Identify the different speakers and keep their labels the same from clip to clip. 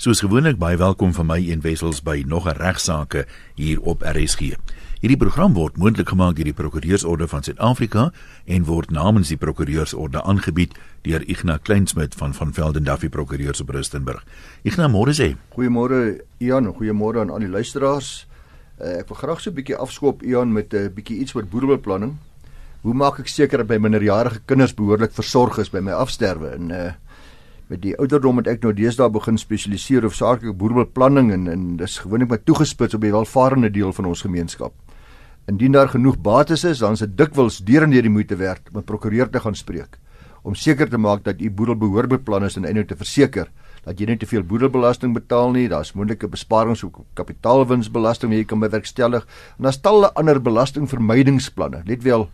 Speaker 1: Soos gewoonlik baie welkom van my een wessels by nog 'n regsaake hier op RSG. Hierdie program word moontlik gemaak deur die Prokureursorde van Suid-Afrika en word namens die Prokureursorde aangebied deur Ignas Kleinsmid van van Velden Duffy Prokureurs op Rustenburg. Ignas, môre sê.
Speaker 2: Goeiemôre Ian, goeiemôre aan al die luisteraars. Uh, ek wil graag so 'n bietjie afskop Ian met 'n uh, bietjie iets wat boedelbeplanning. Hoe maak ek seker dat my minderjarige kinders behoorlik versorg is by my afsterwe en uh met die ouderdom het ek nou deesdae begin spesialiseer op sakelike boerbeplanning en en dis gewoonlik maar toegespits op die welvarende deel van ons gemeenskap. Indien daar genoeg bates is, dan is dit dikwels deurende die moeite werd om 'n prokureur te gaan spreek om seker te maak dat u boedel behoort beplan is en eintlik te verseker dat jy nie te veel boedelbelasting betaal nie, daar's moontlike besparings op kapitaalwinsbelasting wat jy kan bewerkstellig en daar's talle ander belastingvermydingsplanne. Let wel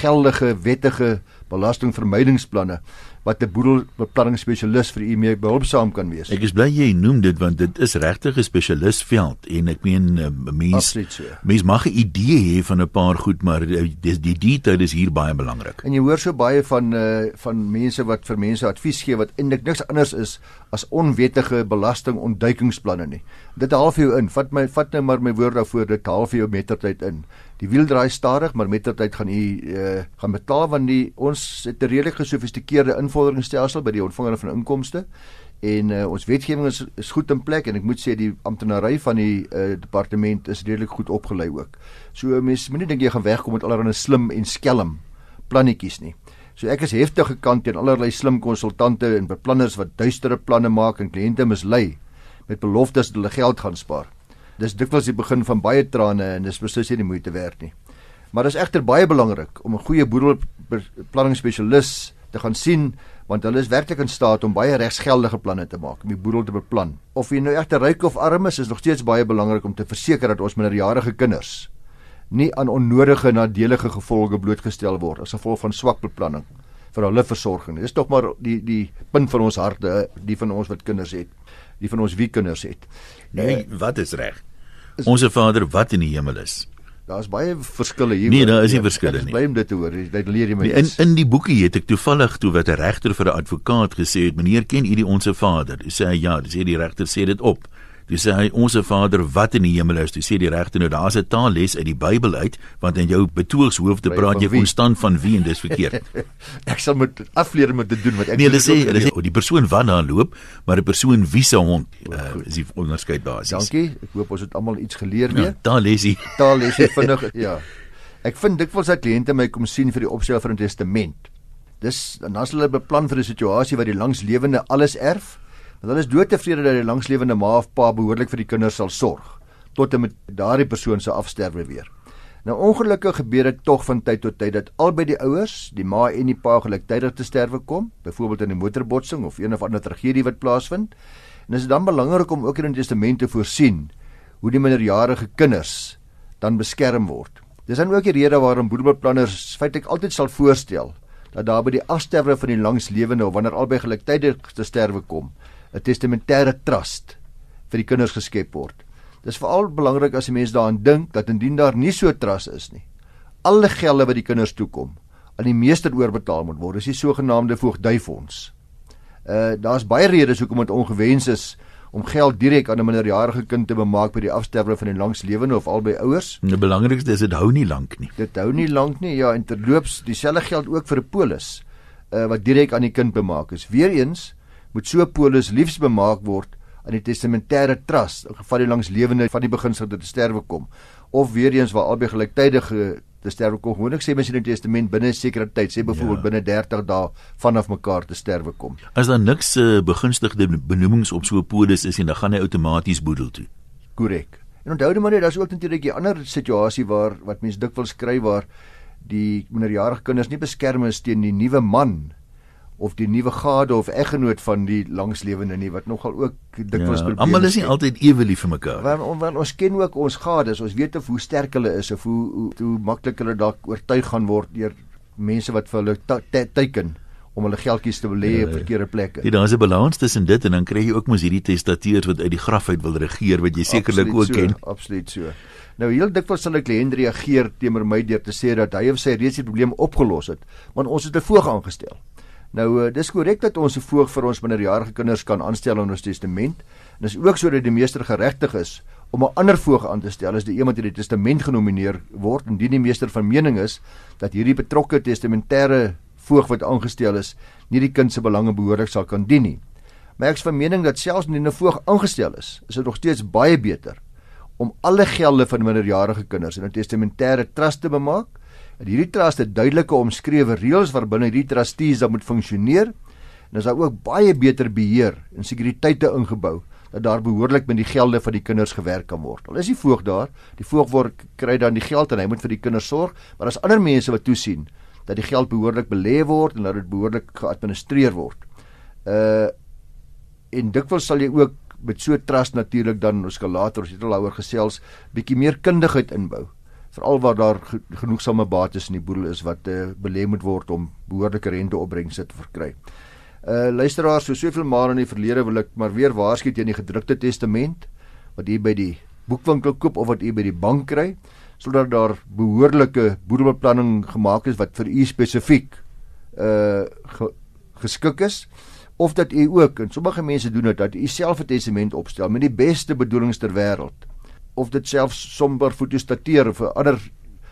Speaker 2: geldige wettige belastingvermydingsplanne wat 'n boedelbeplanningsspesialis vir u mee behulpsaam kan wees.
Speaker 1: Ek is bly jy noem dit want dit is regtig 'n spesialistveld en ek meen eh, mense so. mense mag 'n idee hê van 'n paar goed maar eh, dis die detail is hier baie belangrik.
Speaker 2: En jy hoor so baie van uh, van mense wat vir mense advies gee wat eintlik niks anders is as onwettige belastingontduikingsplanne nie. Dit haal vir jou in. Vat my vat nou maar my woord daarvoor dit haal vir jou mettertyd in. Die wiel draai stadig, maar mettertyd gaan u uh, gaan betaal want die ons het 'n redelik gesofistikeerde invorderingsstelsel by die ontvanger van inkomste en uh, ons wetgewing is, is goed in plek en ek moet sê die amptenary van die uh, departement is redelik goed opgelei ook. So mense moenie dink jy gaan wegkom met allerlei slim en skelm plannetjies nie. So ek is heftig gekant teen allerlei slim konsultante en beplanners wat duistere planne maak en kliënte mislei met beloftes dat hulle geld gaan spaar. Dis dikwels die begin van baie trane en dis presies nie die moeite werd nie. Maar dit is egter baie belangrik om 'n goeie boedelbeplanningsspesialis te gaan sien want hulle is werklik in staat om baie regsgeldige planne te maak om die boedel te beplan. Of jy nou egter ryk of arm is, is nog steeds baie belangrik om te verseker dat ons minderjarige kinders nie aan onnodige nadelige gevolge blootgestel word as gevolg van swak beplanning vir hulle versorging. Dis tog maar die die punt van ons harte, die van ons wat kinders het, die van ons wie kinders het.
Speaker 1: Nee, wat is reg? Onse Vader wat in die hemel is.
Speaker 2: Daar's baie verskille hier.
Speaker 1: Nee, daar is nie verskille nie.
Speaker 2: Bly om dit te hoor. Dit leer jy my.
Speaker 1: Nee, in in die boekie het ek toevallig toe wat 'n regter vir 'n advokaat gesê het, "Meneer, ken u die Onse Vader?" Hy sê ja, dis hier die regter sê dit op. Dis sê hy onsse Vader wat in die hemel is. Dis sê die regte nou daar's 'n taalles uit die Bybel uit want in jou betoogshoofde praat jy konstant van wie en dis verkeerd.
Speaker 2: ek sal met afleer met dit doen wat ek
Speaker 1: Nee, dis sê dis die persoon wat daar loop, maar 'n persoon wie se hond uh, is die onderskeid basies.
Speaker 2: Dankie. Ek hoop ons het almal iets geleer weer. Ja,
Speaker 1: taallesie.
Speaker 2: Taallesie vinnig. Ja. Ek vind dikwels dat kliënte my kom sien vir die opstel van 'n testament. Dis dan as hulle beplan vir 'n situasie waar die langslewende alles erf want hulle is doodtevrede dat die langslewende ma of pa behoorlik vir die kinders sal sorg tot en met daardie persoon se afsterwe weer. Nou ongelukkig gebeur dit tog van tyd tot tyd dat albei die ouers, die ma en die pa gelyktydig te sterwe kom, byvoorbeeld in 'n motorbotsing of een of ander tragedie wat plaasvind. En dit is dan belangrik om ook in 'n testament te voorsien hoe die minderjarige kinders dan beskerm word. Dis dan ook die rede waarom boedelbeplanners feitelik altyd sal voorstel dat daar by die afsterwe van die langslewende of wanneer albei gelyktydig te sterwe kom, 'n testamentêre trust vir die kinders geskep word. Dis veral belangrik as die mens daaraan dink dat indien daar nie so 'n trust is nie, alle gelde wat die kinders toekom, aan die meester oorbetaal moet word. Dis die sogenaamde voogdyfonds. Uh daar's baie redes hoekom dit ongewens is om geld direk aan 'n minderjarige kind te bemaak by die afsterwe van 'n langslewende of albei ouers.
Speaker 1: Die belangrikste is dit hou nie lank nie.
Speaker 2: Dit hou nie lank nie. Ja, en terloops, dieselfde geld ook vir 'n polis uh wat direk aan die kind bemaak is. Weereens moet so polis liefs bemaak word aan die testamentêre trust in geval die langslewende van die beginsel dat te sterwe kom. Of weer eens waar albei gelyktydig te sterwe kom. Gewoonlik sê mens in die testament binne 'n sekere tyd sê byvoorbeeld ja. binne 30 dae vanaf mekaar te sterwe kom.
Speaker 1: As daar niks uh, begunstigde benoemings op so 'n polis is en dan gaan hy outomaties boedel toe.
Speaker 2: Korrek en onthou net maar net daar's ook natuurlik 'n ander situasie waar wat mense dikwels kry waar die minderjarige kinders nie beskerm is teen die nuwe man of die nuwe gade of eggenoot van die langslewende nie wat nogal ook dikwels
Speaker 1: ja, almal is nie altyd ewe lief vir mekaar.
Speaker 2: Want, want, ons ken ook ons gades, ons weet of hoe sterk hulle is of hoe hoe, hoe maklik hulle dalk oortuig gaan word deur mense wat vir hulle teiken om hulle geldjies te belê op ja, verkeerde plekke.
Speaker 1: Ja, daar's 'n balans tussen dit en dan kry jy ook mos hierdie testateurs wat uit die graf uit wil regeer wat jy sekerlik ook
Speaker 2: so,
Speaker 1: ken.
Speaker 2: Absoluut so. Nou heel dikwels sal 'n kliënt reageer teenoor my deur te sê dat hy of sy reeds die probleem opgelos het, want ons het 'n voog aangestel. Nou uh, dis korrek dat ons 'n voog vir ons minderjarige kinders kan aanstel in ons testament. En dis ook sodat die meester geregtig is om 'n ander voog aan te stel as die iemand in die testament genomineer word indien die meester van mening is dat hierdie betrokke testamentêre voog wat aangestel is nie die kind se belange behoorlik sal kan dien nie. Maar ek is van mening dat selfs indien 'n voog aangestel is, is dit nog steeds baie beter om alle gelde van minderjarige kinders in 'n testamentêre trust te bemaak. Hierdie trust het duidelike omskrewe reëls waarbinne hierdie trustees dan moet funksioneer. En is daar ook baie beter beheer en sekuriteite ingebou dat daar behoorlik met die gelde van die kinders gewerk kan word. Al is die voog daar, die voog word kry dan die geld en hy moet vir die kinders sorg, maar as ander mense wat toesien dat die geld behoorlik belê word en dat dit behoorlik geadministreer word. Uh en dikwels sal jy ook met so trust natuurlik dan ons skal later ons het al daaroor gesels bietjie meer kundigheid inbou veral waar daar genoegsame bates in die boedel is wat uh, belê moet word om behoorlike renteopbrengste te verkry. Uh luisteraars, so soveel maar in die verlede wil ek maar weer waarsku teen die gedrukte testament wat jy by die boekwinkel koop of wat jy by die bank kry sodat daar behoorlike boedelbeplanning gemaak is wat vir u spesifiek uh ge, geskik is of dat u ook en sommige mense doen dit dat u self 'n testament opstel met die beste bedoelings ter wêreld of dit self somber fotostateer of 'n ander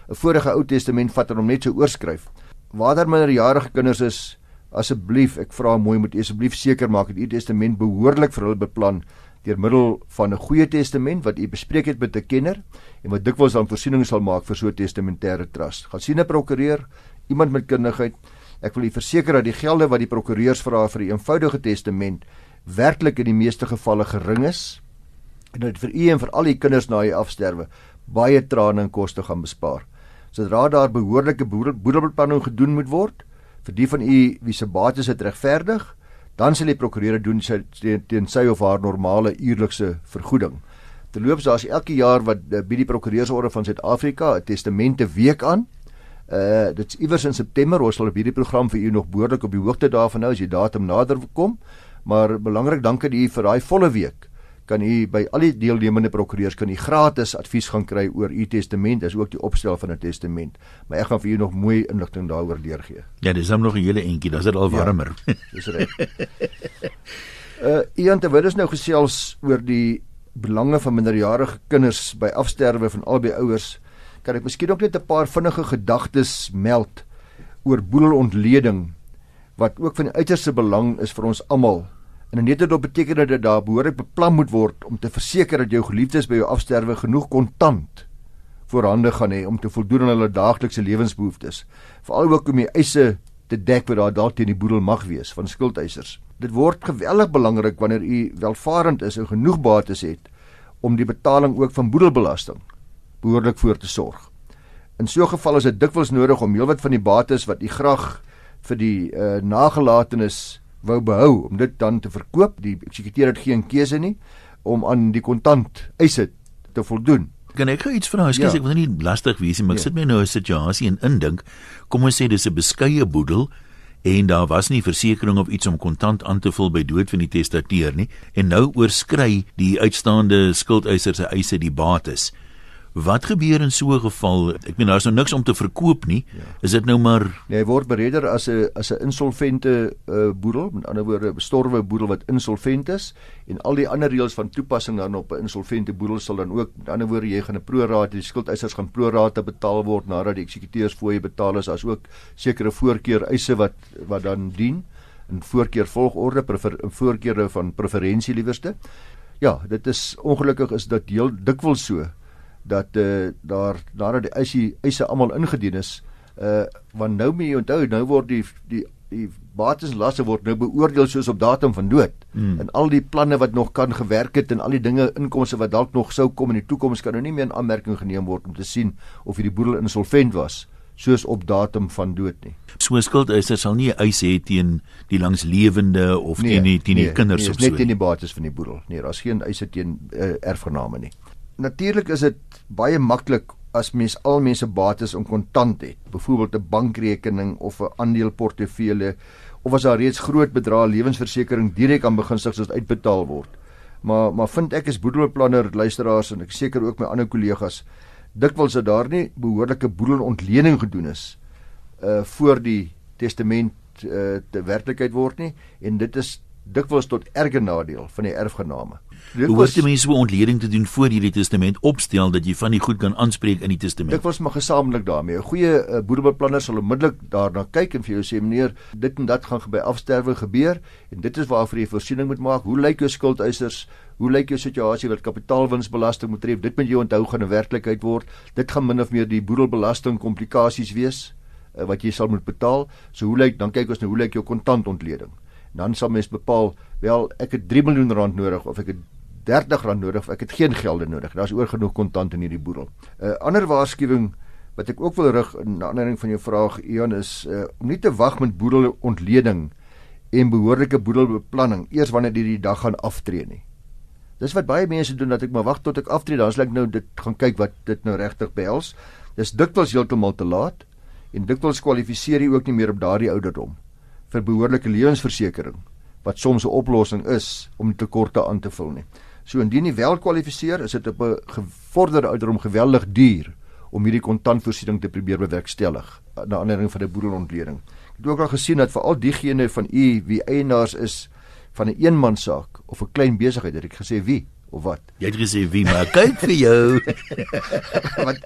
Speaker 2: 'n vorige Ou Testament vat en hom net so oorskryf. Waar daar minderjarige kinders is, asseblief, ek vra mooi moet asseblief seker maak dat u testament behoorlik vir hulle beplan deur middel van 'n goeie testament wat u bespreek het met 'n kenner en wat dikwels dan voorsiening sal maak vir so 'n testamentêre trust. Gaan sien 'n prokureur, iemand met kundigheid Ek wil u verseker dat die gelde wat die prokureurs vra vir 'n eenvoudige testament werklik in die meeste gevalle gering is en dit vir u en vir al die kinders na u afsterwe baie trane en koste gaan bespaar. Sodra daar behoorlike boedelbeplanning gedoen moet word vir die van u wie se bates dit regverdig, dan sal die prokureur doen sy teen sy of haar normale uurlikse vergoeding. Terloops, daar's elke jaar wat uh, by die prokureursorde van Suid-Afrika 'n testamente week aan Uh dit's iewers in September, ons sal op hierdie program vir u nog behoorlik op die hoogte daarvan hou as die datum nader kom. Maar belangrik dankie u vir daai volle week kan u by al die deelnemende prokureurs kan u gratis advies gaan kry oor u testament, is ook die opstel van 'n testament. Maar ek gaan vir u nog mooi inligting daaroor deurgee.
Speaker 1: Ja, dis hom nog 'n hele entjie, dan is dit al ja, warmer.
Speaker 2: Ja, dis reg. uh Ian terwyl ons nou gesels oor die belange van minderjarige kinders by afsterwe van albei ouers kan ek miskien ook net 'n paar vinnige gedagtes meld oor boedelontleding wat ook van uiterste belang is vir ons almal. En net dit beteken dat dit daar behoorlik beplan moet word om te verseker dat jou geliefdes by jou afsterwe genoeg kontant voorhande gaan hê om te voldoen aan hulle daaglikse lewensbehoeftes. Veral ook om die eise te dek wat daar dalk teen die boedel mag wees van skuldeisers. Dit word geweldig belangrik wanneer u welvarend is en genoeg bates het om die betaling ook van boedelbelasting behoorlik voor te sorg. In so 'n geval is dit dikwels nodig om heelwat van die bates wat u graag vir die uh, nagelatenes wou behou om dit dan te verkoop. Die eksekuteur het geen keuse nie om aan die kontant eise te voldoen.
Speaker 1: Kan ek iets vra? Ekskuus, ja. ek wil nie lastig wees nie, maar ek ja. sit my nou 'n situasie en indink. Kom ons sê dis 'n beskeie boedel en daar was nie versekerings of iets om kontant aan te vul by dood van die testateur nie en nou oorskry die uitstaande skuldeisers se eise die bates. Wat gebeur in so 'n geval? Ek meen daar's nou niks om te verkoop nie. Ja. Is dit nou maar
Speaker 2: Nee, hy word bereder as 'n as 'n insolvente uh, boedel, met ander woorde 'n bestorwe boedel wat insolvent is en al die ander reëls van toepassing dan op 'n insolvente boedel sal dan ook met ander woorde jy gaan 'n prorate die skuldeisers gaan prorate betaal word nadat die eksekuteurs fooie betaal is as ook sekere voorkeur eise wat wat dan dien in voorkeur volgorde prefer, voorkeure van preferensie liewerste. Ja, dit is ongelukkig is dit heel dikwels so dat uh, daar nadat die eise eise almal ingedien is, uh want nou moet jy onthou nou word die die die bates lasse word nou beoordeel soos op datum van dood. Hmm. En al die planne wat nog kan gewerk het en al die dinge inkomste wat dalk nog sou kom in die toekoms kan nou nie meer in aanmerking geneem word om te sien of hierdie boedel insolvent was soos op datum van dood nie.
Speaker 1: So skuldeisers sal nie eis hê teen die langslewende of nee, teen die teen die nee, kinders
Speaker 2: nee,
Speaker 1: of so.
Speaker 2: Net teen die bates van die boedel. Nee, daar's geen eise teen uh, erfgename nie natuurlik is dit baie maklik as mens al mense bates in kontant het, byvoorbeeld 'n bankrekening of 'n aandeleportefeulje of as daar reeds groot bedrae lewensversekering direk aan begunstigdes uitbetaal word. Maar maar vind ek as boedelbeplanner luisteraars en ek seker ook my ander kollegas dikwels dat daar nie behoorlike boedelontleding gedoen is uh voor die testament uh, te werklikheid word nie en dit is dikwels tot erge nadeel van die erfgename.
Speaker 1: Hoe word die mense 'n ontleding te doen voor hierdie testament opstel dat jy van die goed kan aanspreek in die testament?
Speaker 2: Dit was maar gesamentlik daarmee. 'n Goeie uh, boedelbeplanner sal onmiddellik daarna kyk en vir jou sê meneer, dit en dat gaan by afsterwe gebeur en dit is waarvoor jy voorsiening moet maak. Hoe lyk jou skuldeisers? Hoe lyk jou situasie wat kapitaalwinsbelasting moet tref? Dit moet jy onthou gaan 'n werklikheid word. Dit gaan min of meer die boedelbelasting komplikasies wees uh, wat jy sal moet betaal. So hoe lyk dan kyk ons nou hoe lyk jou kontantontleding? Dan sal mens bepaal, wel ek het 3 miljoen rand nodig of ek het R30 nodig of ek het geen gelde nodig. Daar's oor genoeg kontant in hierdie boedel. 'n uh, Ander waarskuwing wat ek ook wil rig in aanleiding van jou vraag Ian is uh, om nie te wag met boedelontleding en behoorlike boedelbeplanning eers wanneer jy die dag gaan aftree nie. Dis wat baie mense doen dat ek maar wag tot ek aftree, dan sal ek nou dit gaan kyk wat dit nou regtig behels. Dis dikwels heeltemal te laat en dikwels kwalifiseer jy ook nie meer op daardie ouderdom vir behoorlike lewensversekering wat soms 'n oplossing is om tekorte aan te vul nie. So indien jy wel kwalifiseer, is dit op 'n gevorderde ouderdom geweldig duur om hierdie kontantvoorsiening te probeer bewerkstellig na aanleiding van 'n boedelontleding. Ek het ook al gesien dat veral diegene van u wie eienaars is van 'n een eenmansaak of 'n klein besigheid, het ek gesê wie of wat?
Speaker 1: Jy het gesê wie, maar kyk vir jou.
Speaker 2: Want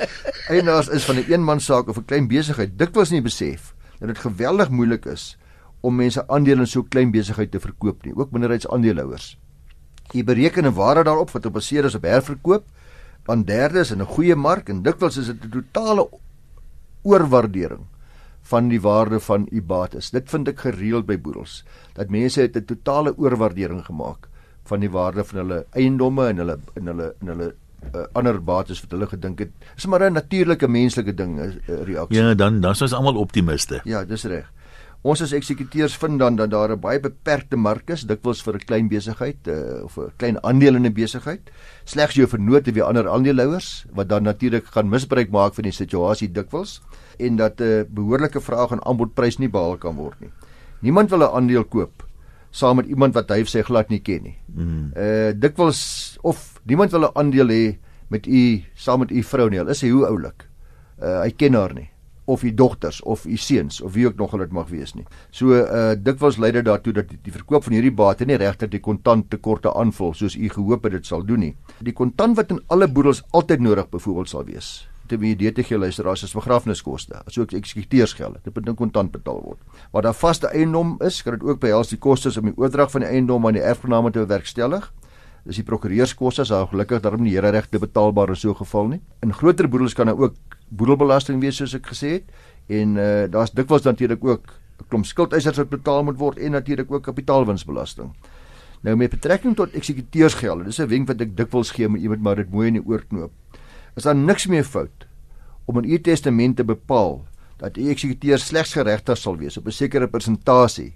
Speaker 2: eienaars is van 'n een eenmansaak of 'n klein besigheid dikwels nie besef dat dit geweldig moeilik is om mense aandele in so klein besigheid te verkoop nie, ook minderheidsaandeelhouers. Jy bereken 'n waarde daarop wat gebaseer is op herverkoop aan derdes in 'n goeie mark en dikwels is dit 'n totale oorwaardering van die waarde van u bates. Dit vind ek gereeld by boedels dat mense het 'n totale oorwaardering gemaak van die waarde van hulle eiendomme en hulle in hulle in hulle uh, ander bates wat hulle gedink het. Dis maar 'n natuurlike menslike ding, 'n reaksie.
Speaker 1: Ja, dan dan is ons almal optimiste.
Speaker 2: Ja, dis reg. Ons as eksekuteurs vind dan dat daar 'n baie beperkte mark is, dikwels vir 'n klein besigheid uh, of 'n klein aandeel in 'n besigheid. Slegs jou vernoot of die ander aandeelhouers wat dan natuurlik gaan misbruik maak van die situasie dikwels en dat 'n uh, behoorlike vraag en aanbodprys nie behaal kan word nie. Niemand wil 'n aandeel koop saam met iemand wat hy sê glad nie ken nie. Mm. Uh dikwels of niemand wil 'n aandeel hê met u saam met u vrou nie. Is hy hoe oulik? Uh hy ken haar nie of u dogters of u seuns of wie ook nog al dit mag wees nie. So uh dikwels lei dit daartoe dat die verkoop van hierdie bate nie regtig die kontant tekorte aanvul soos u gehoop het dit sal doen nie. Die kontant wat in alle boedels altyd nodig byvoorbeeld sal wees. Dit moet idee te gee luisteraars as begrafniskoste, asook eksekuteursgelde. Dit moet in kontant betaal word. Waar daar vaste eiendom is, kan dit ook behels die kostes om die oordrag van die eiendom aan die erfgename te bewerkstellig. Dis die prokureurskoste, sou gelukkig daarom die here regte betaalbaar in so 'n geval nie. In groter boedels kan daar ook boedelbelasting wees soos ek gesê het en uh, daar's dikwels natuurlik ook 'n klomp skuldeisers wat betaal moet word en natuurlik ook kapitaalwinsbelasting. Nou met betrekking tot eksekuteursgelde, dis 'n wenk wat ek dikwels gee met iemand maar dit mooi in die oor knoop. Is daar niks meer fout om in u testament te bepaal dat u eksekuteur slegs geregtig sal wees op 'n sekere persentasie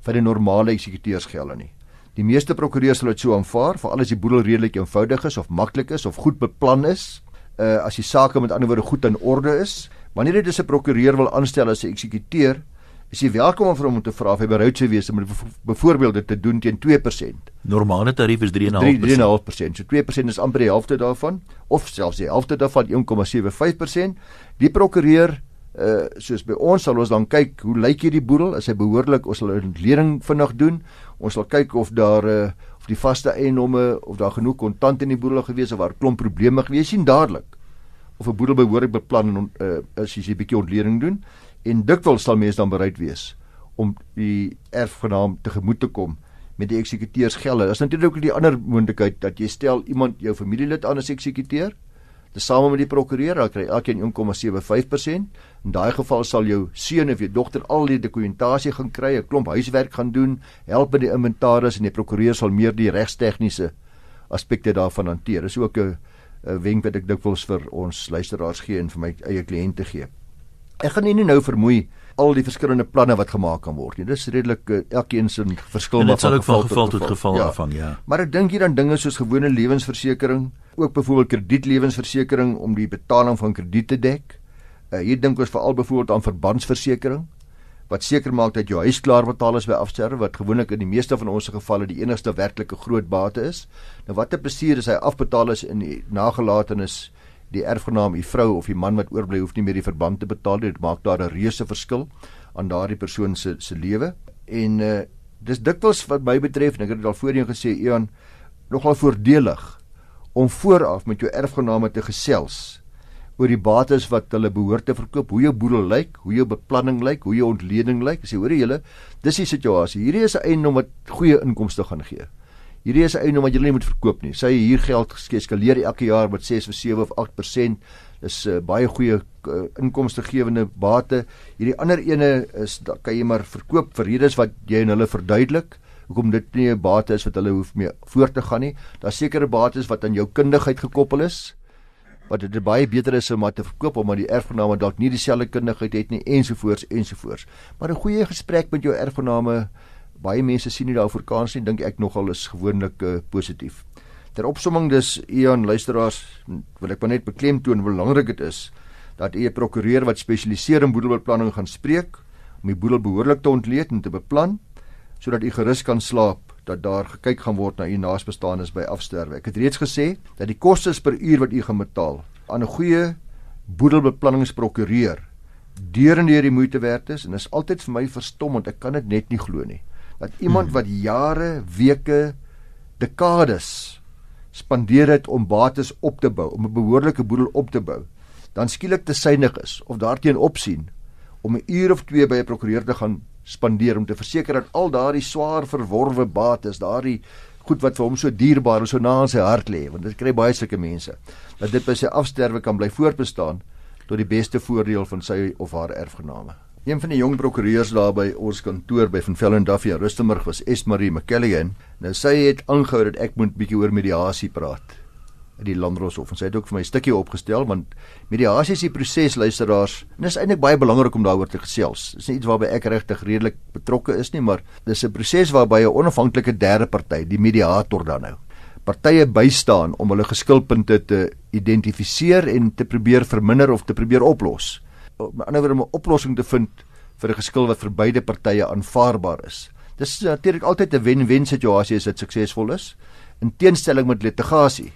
Speaker 2: van die normale eksekuteursgelde nie. Die meeste prokureurs sal dit so aanvaar, veral as die boedel redelik eenvoudig is of maklik is of goed beplan is uh, as die sake met ander woorde goed in orde is. Wanneer jy dus 'n prokureur wil aanstel as 'n eksekuteur, is jy welkom om vir hom te vra of hy bereid sou wees om byvoorbeeld dit te doen teen 2%.
Speaker 1: Normale tarief is 3.5%.
Speaker 2: 3.5%. So 2% is amper die helfte daarvan of selfs die helfte daarvan 1.75%. Die prokureur uh soos by ons sal ons dan kyk hoe lyk hierdie boedel as hy behoorlik ons sal 'n lening vinnig doen. Ons sal kyk of daar uh of die vaste eiendomme of daar genoeg kontant in die boedel gewees of waar klomp probleme gewees sien dadelik of 'n boedel behoorlik beplan en uh, as jy 'n bietjie ontleding doen en dikwels sal mense dan bereid wees om die erfgenaam tegemoet te kom met die eksekuteursgelde. Daar's natuurlik ook die ander moontlikheid dat jy stel iemand jou familielid aan as eksekuteur tesame met die prokureur, dan kry elkeen 1,75%. In daai geval sal jou seun of jou dogter al die dokumentasie gaan kry, 'n klomp huiswerk gaan doen, help met die inventaris en die prokureur sal meer die regstegniese aspekte daarvan hanteer. Dis ook 'n 'n wenk wat ek dikwels vir ons luisteraars gee en vir my eie kliënte gee. Ek gaan nie nou vermoei al die verskillende planne wat gemaak kan word nie. Dis redelik uh, elkeen se verskil
Speaker 1: maar van geval, geval tot geval ja. afhang, ja.
Speaker 2: Maar ek dink hier aan dinge soos gewone lewensversekering, ook byvoorbeeld kredietlewensversekering om die betaling van krediet te dek. Uh, hier dink ons veral byvoorbeeld aan verbandsversekering wat seker maak dat jou huis klaar betaal is by afsterwe wat gewoonlik in die meeste van ons gevalle die enigste werklike groot bate is. Nou watter plesier is hy afbetaal is in die nagelatenis die erfgenaam, die vrou of die man wat oorbly hoef nie meer die verband te betaal nie. Dit maak daar 'n reuse verskil aan daardie persoon se se lewe en uh, dis dikwels wat my betref ek het dit al voorheen gesê Ian nogal voordelig om vooraf met jou erfgename te gesels oor die bates wat hulle behoort te verkoop, hoe jou boedel lyk, hoe jou beplanning lyk, hoe jou ontleding lyk. Sê hoor julle, dis die situasie. Hierdie is 'n eiendom wat goeie inkomste gaan gee. Hierdie is 'n eiendom wat jy nie moet verkoop nie. Sy hier geld geskaleer elke jaar met 6 of 7 of 8%. Dis 'n uh, baie goeie uh, inkomstegewende bate. Hierdie ander ene is dan kan jy maar verkoop vir redes wat jy en hulle verduidelik hoekom dit nie 'n bate is wat hulle hoef mee voort te gaan nie. Daar's sekere bates wat aan jou kundigheid gekoppel is wat dit baie beter is om maar te verkoop omdat die erfgename dalk nie dieselfde kundigheid het nie ensovoorts ensovoorts. Maar 'n goeie gesprek met jou erfgename, baie mense sien nie daarvoor kans nie, dink ek nogal is gewoonlik uh, positief. Ter opsomming dis Ian luisteraars, wil ek maar net beklemtoon hoe belangrik dit is dat u 'n prokureur wat spesialiseer in boedelbeplanning gaan spreek om die boedel behoorlik te ontleed en te beplan sodat u gerus kan slaap dat daar gekyk gaan word na u naasbestaanes by afsterwe. Ek het reeds gesê dat die kostes per uur wat u gaan betaal aan 'n goeie boedelbeplanningsprokureur deur en deur die moeite werd is en is altyd vir my verstommend. Ek kan dit net nie glo nie. Dat iemand wat jare, weke, dekades spandeer het om bates op te bou, om 'n behoorlike boedel op te bou, dan skielik te synig is of daarteen opsien om 'n uur of 2 by 'n prokureur te gaan spandeer om te verseker dat al daardie swaar verworwe bates, daardie goed wat vir hom so dierbaar en so na in sy hart lê, want dit kry baie sulke mense, dat dit by sy afsterwe kan bly voortbestaan tot die beste voordeel van sy of haar erfgename. Een van die jong prokureurs daar by ons kantoor by Van Velden Duffy in Rustenburg was Esmarie McCalligan. Nou sy het aangehou dat ek moet bietjie oor mediasie praat in die Landdroshof en sy het ook vir my 'n stukkie opgestel want mediasie is die proses luisteraars en is eintlik baie belangrik om daaroor te gesels. Dit is nie iets waarby ek regtig redelik betrokke is nie, maar dis 'n proses waarby 'n onafhanklike derde party, die mediator dan nou, partye bystaan om hulle geskilpunte te identifiseer en te probeer verminder of te probeer oplos. Met ander woorde om 'n oplossing te vind vir 'n geskil wat vir beide partye aanvaarbaar is. Dis natuurlik altyd 'n wen-wen situasie as dit suksesvol is in teenstelling met litigasie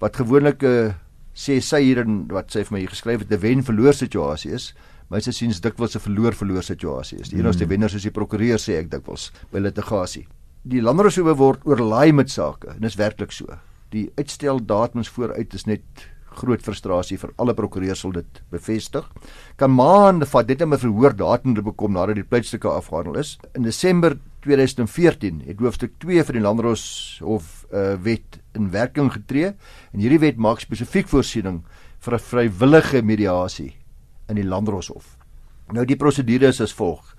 Speaker 2: wat gewoonlik 'n uh, sê sy hier in wat sy vir my geskryf het 'n wen-verloor situasie is. My sê siens dikwels 'n verloor-verloor situasie is. Die mm. enigste wenner soos die prokureur sê ek dikwels by litigasie. Die landersoewe word oorlaai met sake en dit is werklik so. Die uitstel datums vooruit is net groot frustrasie vir alle prokureurs sal dit bevestig. Kan maande vat dit om 'n verhoor datum te bekom nadat die pleitstukke afgehandel is. In Desember 2014 het hoofstuk 2 van die Landros of uh, wet in werking getree en hierdie wet maak spesifiek voorsiening vir 'n vrywillige mediasie in die Landroshof. Nou die prosedure is as volg.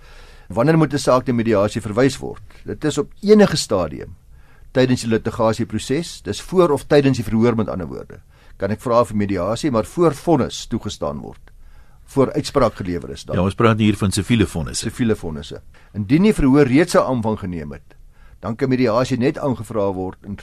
Speaker 2: Wanneer moet 'n saak te mediasie verwys word? Dit is op enige stadium tydens die litigasieproses, dis voor of tydens die verhoor met ander woorde. Kan ek vra vir mediasie maar voor vonnis toegestaan word? voor uitspraak gelewer is dan.
Speaker 1: Ja, ons praat hier van siviele vonnisse.
Speaker 2: Siviele vonnisse. Indien die verhoor reeds 'n aanvang geneem het, dan kan mediasie net aangevra word en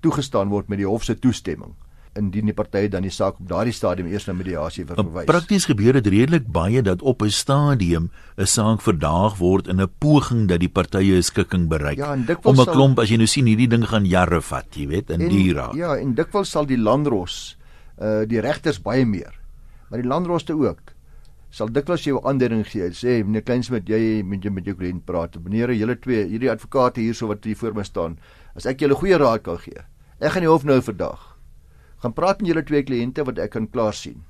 Speaker 2: toegestaan word met die hof se toestemming indien die partye dan die saak op daardie stadium eers na mediasie verwys.
Speaker 1: Prakties gebeur dit redelik baie dat op 'n stadium 'n saak verdaag word in 'n poging dat die partye 'n skikking bereik.
Speaker 2: Ja,
Speaker 1: om 'n klomp as jy nou sien hierdie ding gaan jare vat, jy weet, in die raad.
Speaker 2: Ja, en dikwels sal die landros uh die regters baie meer. Maar die landros te ook sal dikwels jou aandering gee. Sê meneer Kleinsmid, jy met jou met jou kliënt praat. Meneer, julle twee, hierdie advokate hierso wat hier voor my staan, as ek julle goeie raad kan gee. Ek gaan die hof nou vandag. Gaan praat met julle twee kliënte wat ek kan klaar sien.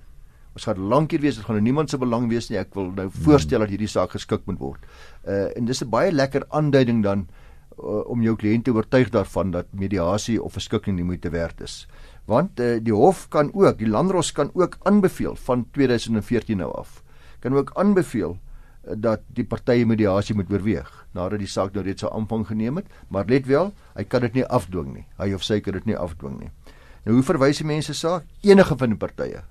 Speaker 2: Ons gaan lank hier wees, dit gaan nou niemand se belang wees nie. Ek wil nou hmm. voorstel dat hierdie saak geskik moet word. Uh en dis 'n baie lekker aanduiding dan uh, om jou kliënte oortuig daarvan dat mediasie of verskikking nie moeite werd is. Want uh, die hof kan ook, die landros kan ook aanbeveel van 2014 nou af kan ook aanbeveel eh, dat die partye mediasie moet oorweeg nadat die saak nou reeds so aanvang geneem het, maar let wel, hy kan dit nie afdwing nie. Hy of sy kan dit nie afdwing nie. Nou hoe verwys die mense saak? Enige van die partye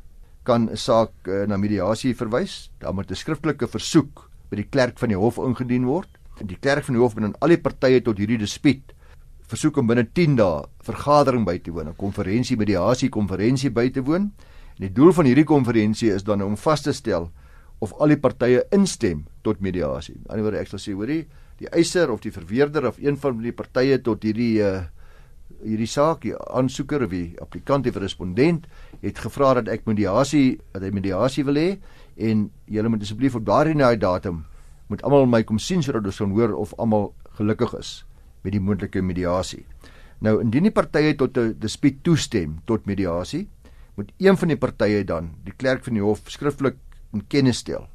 Speaker 2: kan 'n saak uh, na mediasie verwys. Daar moet 'n skriftelike versoek by die klerk van die hof ingedien word. Die klerk van die hof moet aan al die partye tot hierdie dispuut versoek om binne 10 dae vergadering by te woon, 'n konferensie mediasie konferensie by te woon. En die doel van hierdie konferensie is dan om vas te stel of al die partye instem tot mediasie. Aan die ander ek sal sê hoorie, die eiser of die verweerder of een van die partye tot hierdie uh hierdie saak, die aansoeker of die applikant of respondent het gevra dat ek mediasie, dat hy mediasie wil hê en julle moet asseblief op daardie nou datum moet almal my kom sien sodat ons kan hoor of almal gelukkig is met die moontlike mediasie. Nou indien die partye tot 'n dispuut toestem tot mediasie, moet een van die partye dan die klerk van die hof skriftelik in kennis stel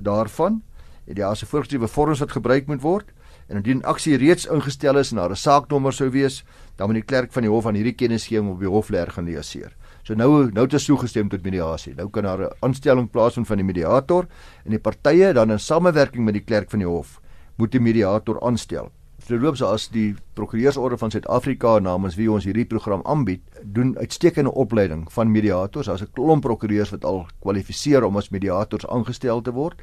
Speaker 2: daarvan en daar 'n voorgeskrewe vorms wat gebruik moet word en indien aksie reeds ingestel is en daar 'n saaknommer sou wees, dan moet die klerk van die hof aan hierdie kennisgewing op die hof lê organiseer. So nou nou het ons toegestem tot mediasie. Nou kan daar 'n aanstelling plaasvind van die mediator en die partye dan in samewerking met die klerk van die hof moet die mediator aanstel. Verloops as die prokureursorde van Suid-Afrika namens wie ons hierdie program aanbied, doen uitstekende opleiding van mediators. Daar's 'n klomp prokureurs wat al kwalifiseer om as mediators aangestel te word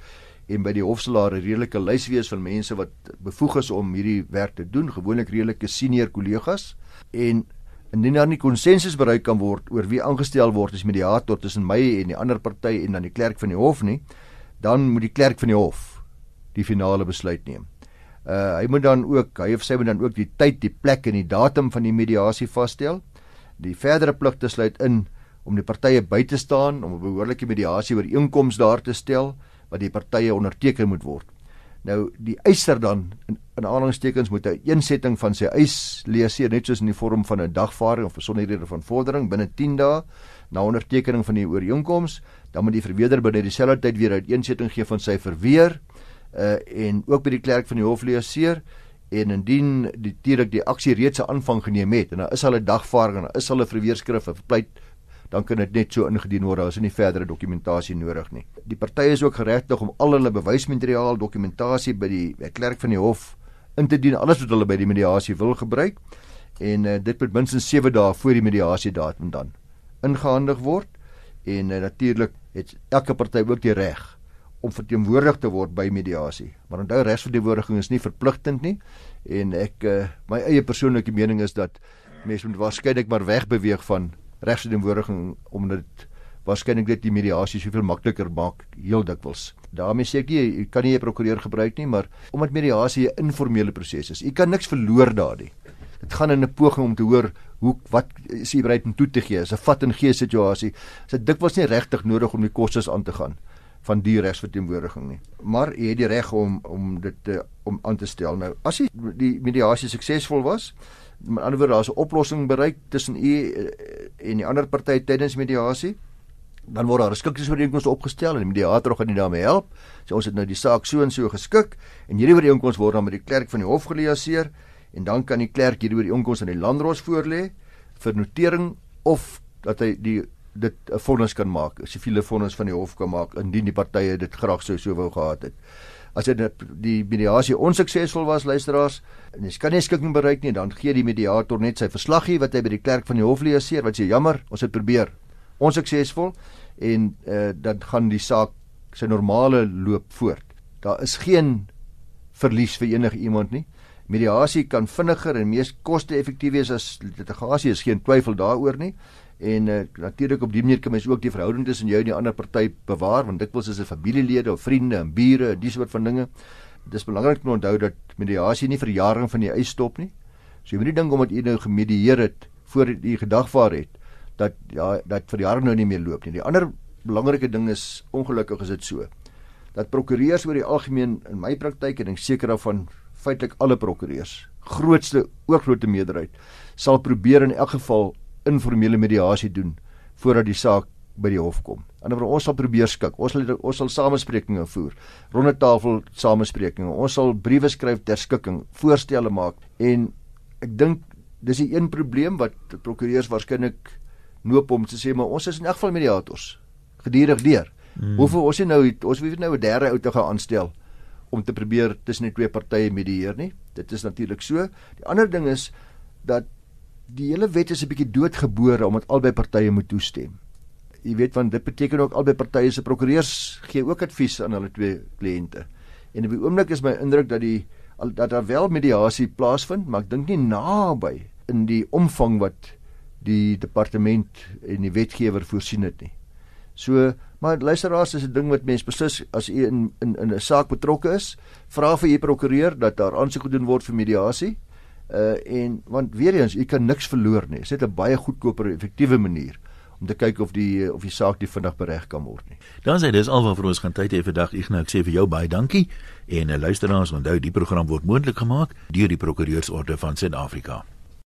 Speaker 2: en by die hof sal daar 'n redelike lys wees van mense wat bevoeg is om hierdie werk te doen, gewoonlik redelike senior kollegas en indien daar nie konsensus bereik kan word oor wie aangestel word as mediator tussen my en die ander party en dan die klerk van die hof nie, dan moet die klerk van die hof die finale besluit neem. Uh hy moet dan ook hy of sy moet dan ook die tyd, die plek en die datum van die mediasie vasstel. Die verdere pligte sluit in om die partye by te staan om 'n behoorlike mediasie ooreenkoms daar te stel wat die partye onderteken moet word. Nou die eiser dan in, in aanhalingstekens moet 'n eensetting van sy eis lees hier net soos in die vorm van 'n dagvaarding of besonderhede van vordering binne 10 dae na ondertekening van die ooreenkoms, dan moet die verweerder binne dieselfde tyd weer 'n eensetting gee van sy verweer uh en ook by die klerk van die hof leeseer en indien die tierig die aksie reeds 'n aanvang geneem het en daar is al 'n dagvaarding en is al 'n verweerskrif of pleit dan kan dit net so ingedien word. Daar is nie verdere dokumentasie nodig nie. Die partye is ook geregtig om al hulle bewysmateriaal, dokumentasie by die klerk van die hof in te dien, alles wat hulle by die mediasie wil gebruik. En uh, dit moet minstens 7 dae voor die mediasie datum dan ingehandig word. En uh, natuurlik het elke party ook die reg om verteenwoordig te word by mediasie. Maar onthou regsverteenwoordiging is nie verpligtend nie en ek uh, my eie persoonlike mening is dat mense moet waarskynlik maar wegbeweeg van regsverteenwoordiging omdat waarskynlik dit die mediasie soveel makliker maak heel dikwels. daarmee sê ek nie jy kan nie 'n prokureur gebruik nie, maar omdat mediasie 'n informele proses is. Jy kan niks verloor daardie. Dit gaan in 'n poging om te hoor hoe wat is jy bereid om toe te gee. Is 'n vat en gee situasie. Dit is dikwels nie regtig nodig om die kostes aan te gaan van die regsverteenwoordiging nie. Maar jy het die reg om om dit te om aan te stel. Nou, as jy die mediasie suksesvol was, met ander woorde daar's 'n oplossing bereik tussen u eh, en die ander party tydens mediasie dan word daar 'n skikingsooreenkoms opgestel en die mediator gaan nie daarmee help. So ons het nou die saak so en so geskik en hierdie ooreenkoms word dan met die klerk van die hof geliaseer en dan kan die klerk hierdie ooreenkoms aan die landros voorlê vir notering of dat hy die dit 'n vonnis kan maak, 'n siviele vonnis van die hof kan maak indien die partye dit graag sou so wou gehad het as dit die mediasie onsuksesvol was luisteraars en jy kan nie skikking bereik nie dan gee die mediator net sy verslaggie wat hy by die klerk van die hof leeseer wat sê jammer ons het probeer. Onsuksesvol en uh, dan gaan die saak sy normale loop voort. Daar is geen verlies vir enige iemand nie. Mediasie kan vinniger en mees koste-effektief wees as litigasie is geen twyfel daaroor nie En uh, natuurlik op die manier kan mens ook die verhouding tussen jou en die ander party bewaar want dikwels is dit familielede of vriende en bure en die soort van dinge. Dit is belangrik om onthou dat mediasie nie vir jare van die eis stop nie. So jy moet nie dink omdat jy nou gemedieer het voor jy gedagvaar het dat ja dat vir jare nou nie meer loop nie. Die ander belangrike ding is ongelukkig is dit so dat prokureurs oor die algemeen in my praktyk en ek seker daarvan feitelik alle prokureurs grootste oorgrootste meerderheid sal probeer in elk geval informele mediasie doen voordat die saak by die hof kom. Anderswoorde ons sal probeer skik. Ons sal ons sal samesprekinge voer, ronde tafel samesprekinge. Ons sal briewe skryf ter skikking, voorstelle maak en ek dink dis die een probleem wat prokureurs waarskynlik noop om te sê maar ons is in elk geval mediators gedurig deur. Hmm. Hoeveel ons nou ons weet nou 'n derde ou te gaan aanstel om te probeer tussen die twee partye medieer nie. Dit is natuurlik so. Die ander ding is dat die hele wet is 'n bietjie doodgebore omdat albei partye moet toestem. Jy weet want dit beteken ook albei partye se prokureurs gee ook advies aan hulle twee kliënte. En op die oomblik is my indruk dat die dat daar wel mediasie plaasvind, maar ek dink nie naby in die omvang wat die departement en die wetgewer voorsien het nie. So, maar luisteraars, is 'n ding wat mense beslis as u in in in 'n saak betrokke is, vra vir u prokureur dat daar aansoek gedoen word vir mediasie uh en want weer eens u kan niks verloor nie. Dit is 'n baie goedkoper en effektiewe manier om te kyk of die of die saak die vinnig bereg kan word nie.
Speaker 1: Dan sê dis alwaar vir ons gaan tyd hê vir dag. Ek sê vir jou baie dankie en 'n luisteraars onthou die program word moontlik gemaak deur die Prokureursorde van Suid-Afrika.